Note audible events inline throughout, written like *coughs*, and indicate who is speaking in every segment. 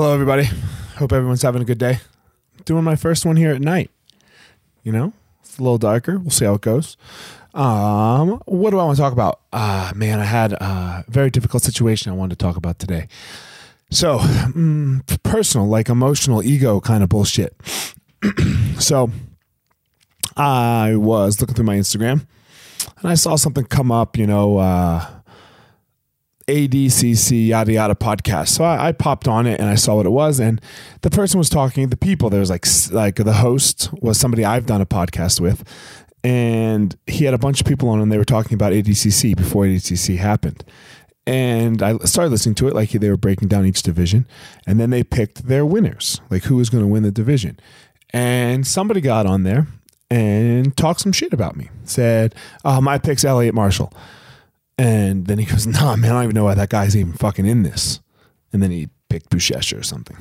Speaker 1: Hello, everybody. Hope everyone's having a good day. Doing my first one here at night. You know, it's a little darker. We'll see how it goes. Um, what do I want to talk about? Uh, man, I had a very difficult situation I wanted to talk about today. So, mm, personal, like emotional ego kind of bullshit. *clears throat* so, I was looking through my Instagram and I saw something come up, you know, uh, ADCC yada yada podcast. So I, I, popped on it and I saw what it was, and the person was talking. The people there was like like the host was somebody I've done a podcast with, and he had a bunch of people on and they were talking about ADCC before ADCC happened. And I started listening to it like they were breaking down each division, and then they picked their winners, like who was going to win the division. And somebody got on there and talked some shit about me. Said, um, "Oh, my pick's Eliot Marshall." And then he goes, *laughs* nah, man, I don't even know why that guy's even fucking in this. And then he picked Buchecha or something.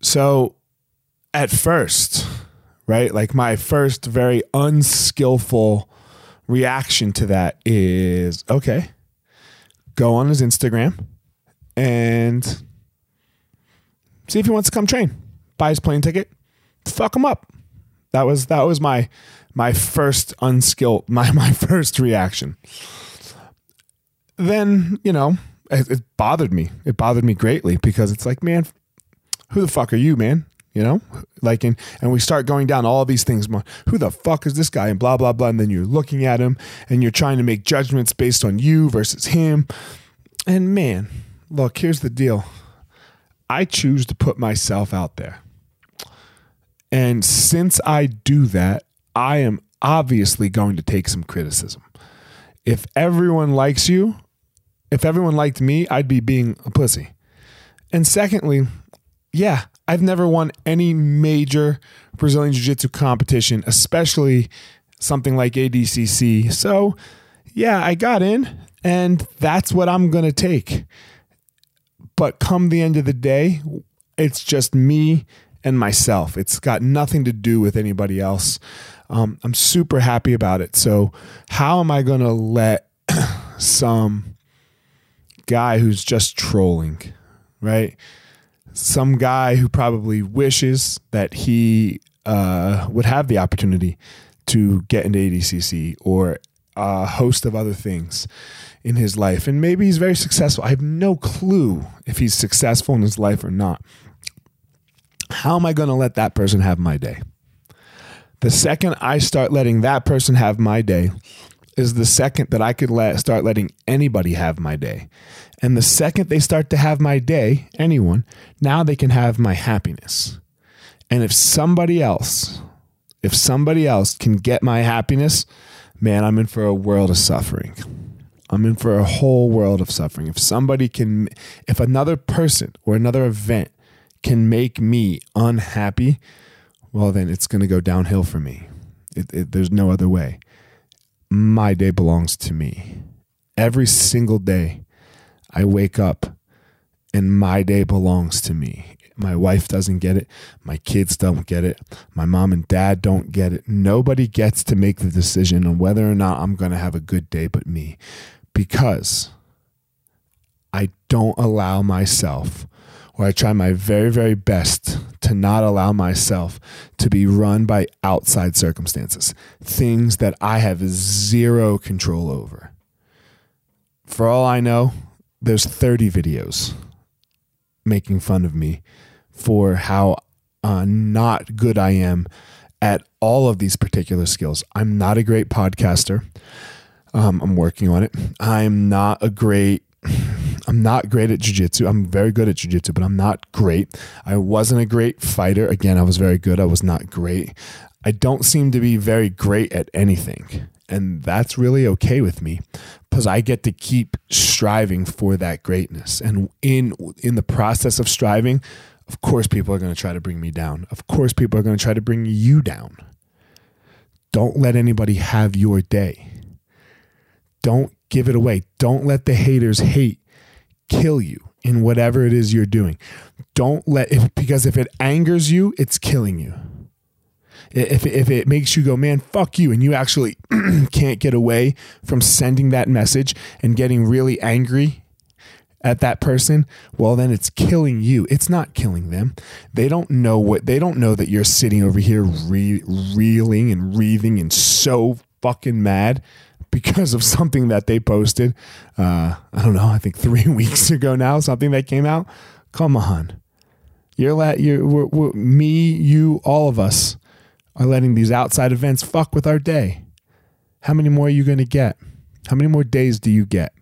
Speaker 1: So at first, right, like my first very unskillful reaction to that is okay, go on his Instagram and see if he wants to come train. Buy his plane ticket, fuck him up. That was that was my my first unskilled *laughs* my my first reaction. Then you know it, it, bothered me. It bothered me greatly because it's like man who the fuck are you man? You know? Like and and we start going down all these things. Who the fuck is this guy? And blah blah blah. And then you're looking at him and you're trying to make judgments based on you versus him. And man look here's the deal. I choose to put myself out there and since i do that I am obviously going to take some criticism. If everyone likes you, if everyone liked me, I'd be being a pussy. And secondly, yeah, I've never won any major Brazilian Jiu Jitsu competition, especially something like ADCC. So, yeah, I got in, and that's what I'm going to take. But come the end of the day, it's just me and myself. It's got nothing to do with anybody else. Um, I'm super happy about it. So, how am I going to let *coughs* some guy who's just trolling, right? Some guy who probably wishes that he uh, would have the opportunity to get into ADCC or a host of other things in his life. And maybe he's very successful. I have no clue if he's successful in his life or not. How am I going to let that person have my day? The second I start letting that person have my day is the second that I could let start letting anybody have my day. And the second they start to have my day, anyone, now they can have my happiness. And if somebody else, if somebody else can get my happiness, man, I'm in for a world of suffering. I'm in for a whole world of suffering. If somebody can, if another person or another event can make me unhappy, well, then it's going to go downhill for me. It, it, there's no other way. My day belongs to me. Every single day, I wake up and my day belongs to me. My wife doesn't get it. My kids don't get it. My mom and dad don't get it. Nobody gets to make the decision on whether or not I'm going to have a good day but me because I don't allow myself where I try my very, very best to not allow myself to be run by outside circumstances, things that I have zero control over. For all I know, there's 30 videos making fun of me for how uh, not good I am at all of these particular skills. I'm not a great podcaster. Um, I'm working on it. I'm not a great I'm not great at jujitsu. I'm very good at jujitsu, but I'm not great. I wasn't a great fighter. Again, I was very good. I was not great. I don't seem to be very great at anything. And that's really okay with me because I get to keep striving for that greatness. And in in the process of striving, of course people are going to try to bring me down. Of course people are going to try to bring you down. Don't let anybody have your day. Don't give it away. Don't let the haters hate kill you in whatever it is you're doing. Don't let it because if it angers you, it's killing you. If, if it makes you go, man, fuck you, and you actually *clears throat* can't get away from sending that message and getting really angry at that person, well, then it's killing you. It's not killing them. They don't know what, they don't know that you're sitting over here re- reeling and wreathing and so fucking mad because of something that they posted. Uh, I don't know, I think three *laughs* weeks ago now, something that came out. Come on. You're let we're, me, you, all of us are letting these outside events fuck with our day. How many more are you going to get? How many more days do you get?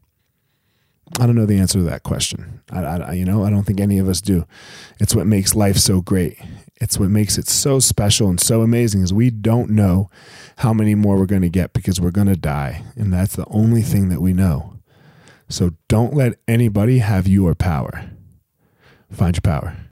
Speaker 1: I don't know the answer to that question. I, I, you know, I don't think any of us do. It's what makes life so great. It's what makes it so special and so amazing is we don't know how many more we're going to get because we're going to die, and that's the only thing that we know. So don't let anybody have your power. Find your power.